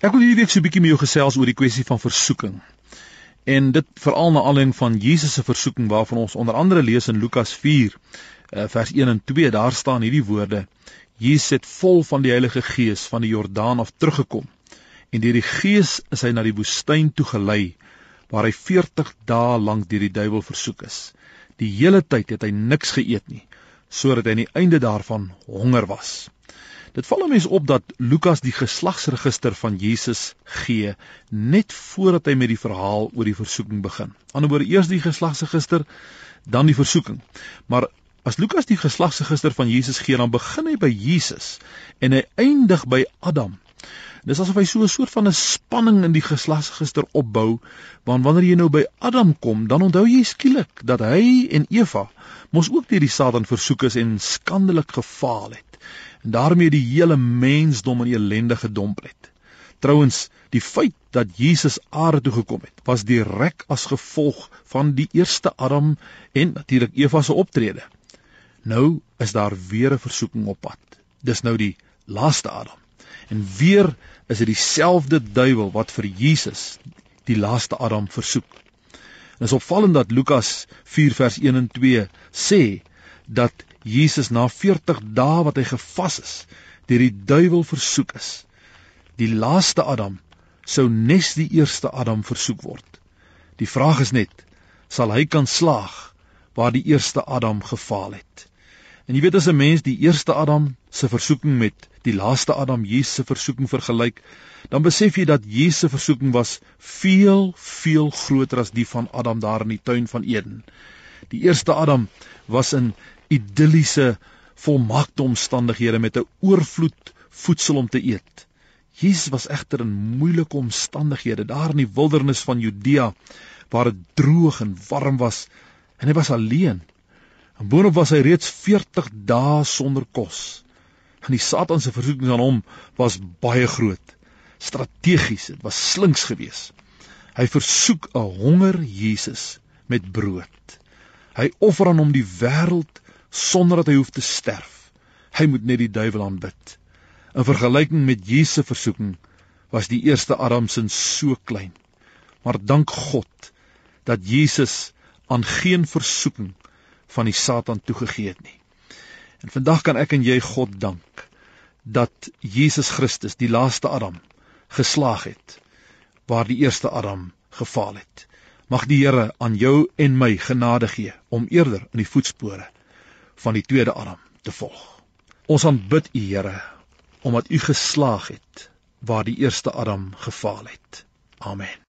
Ek wil hierdie week so 'n bietjie met jou gesels oor die kwessie van versoeking. En dit veral na aanleiding van Jesus se versoeking waarvan ons onder andere lees in Lukas 4 eh, vers 1 en 2. Daar staan hierdie woorde: Jesus het vol van die Heilige Gees van die Jordaan af teruggekom en deur die Gees is hy na die woestyn toe gelei waar hy 40 dae lank deur die duiwel versoek is. Die hele tyd het hy niks geëet nie sodat hy aan die einde daarvan honger was. Dit val 'n mens op dat Lukas die geslagsregister van Jesus gee net voordat hy met die verhaal oor die versoeking begin. Anderswoorde eers die geslagsregister, dan die versoeking. Maar as Lukas die geslagsregister van Jesus gee, dan begin hy by Jesus en hy eindig by Adam. Dis asof hy so 'n soort van 'n spanning in die geslagsregister opbou, want wanneer jy nou by Adam kom, dan onthou jy skielik dat hy en Eva mos ook deur die Satan versoek is en skandelik gefaal het en daarmee die hele mensdom in ellende gedomp het. Trouwens, die feit dat Jesus aarde toe gekom het, was direk as gevolg van die eerste Adam en natuurlik Eva se optrede. Nou is daar weer 'n versoeking op pad. Dis nou die laaste Adam. En weer is dit dieselfde duiwel wat vir Jesus die laaste Adam versoek. Dit is opvallend dat Lukas 4 vers 1 en 2 sê dat Jesus na 40 dae wat hy gevas is, deur die duiwel versoek is. Die laaste Adam sou nes die eerste Adam versoek word. Die vraag is net, sal hy kan slaag waar die eerste Adam gefaal het? En jy weet as 'n mens die eerste Adam se versoeking met die laaste Adam Jesus se versoeking vergelyk, dan besef jy dat Jesus se versoeking was veel, veel groter as die van Adam daar in die tuin van Eden. Die eerste Adam was in idilliese volmaakte omstandighede met 'n oorvloed voedsel om te eet. Jesus was egter in moeilike omstandighede daar in die wildernis van Judea waar dit droog en warm was en hy was alleen. En boonop was hy reeds 40 dae sonder kos. En die Satan se versoeking aan hom was baie groot. Strategies, dit was slinks geweest. Hy versoek 'n honger Jesus met brood. Hy offer aan hom die wêreld sonder dat hy hoef te sterf. Hy moet net die duiwel aanbid. In vergelyking met Jesus se versoeking was die eerste Adam se so klein. Maar dank God dat Jesus aan geen versoeking van die Satan toegegee het nie. En vandag kan ek en jy God dank dat Jesus Christus, die laaste Adam, geslaag het waar die eerste Adam gefaal het. Mag die Here aan jou en my genade gee om eerder in die voetspore van die tweede Adam te volg. Ons aanbid U Here omdat U geslaag het waar die eerste Adam gefaal het. Amen.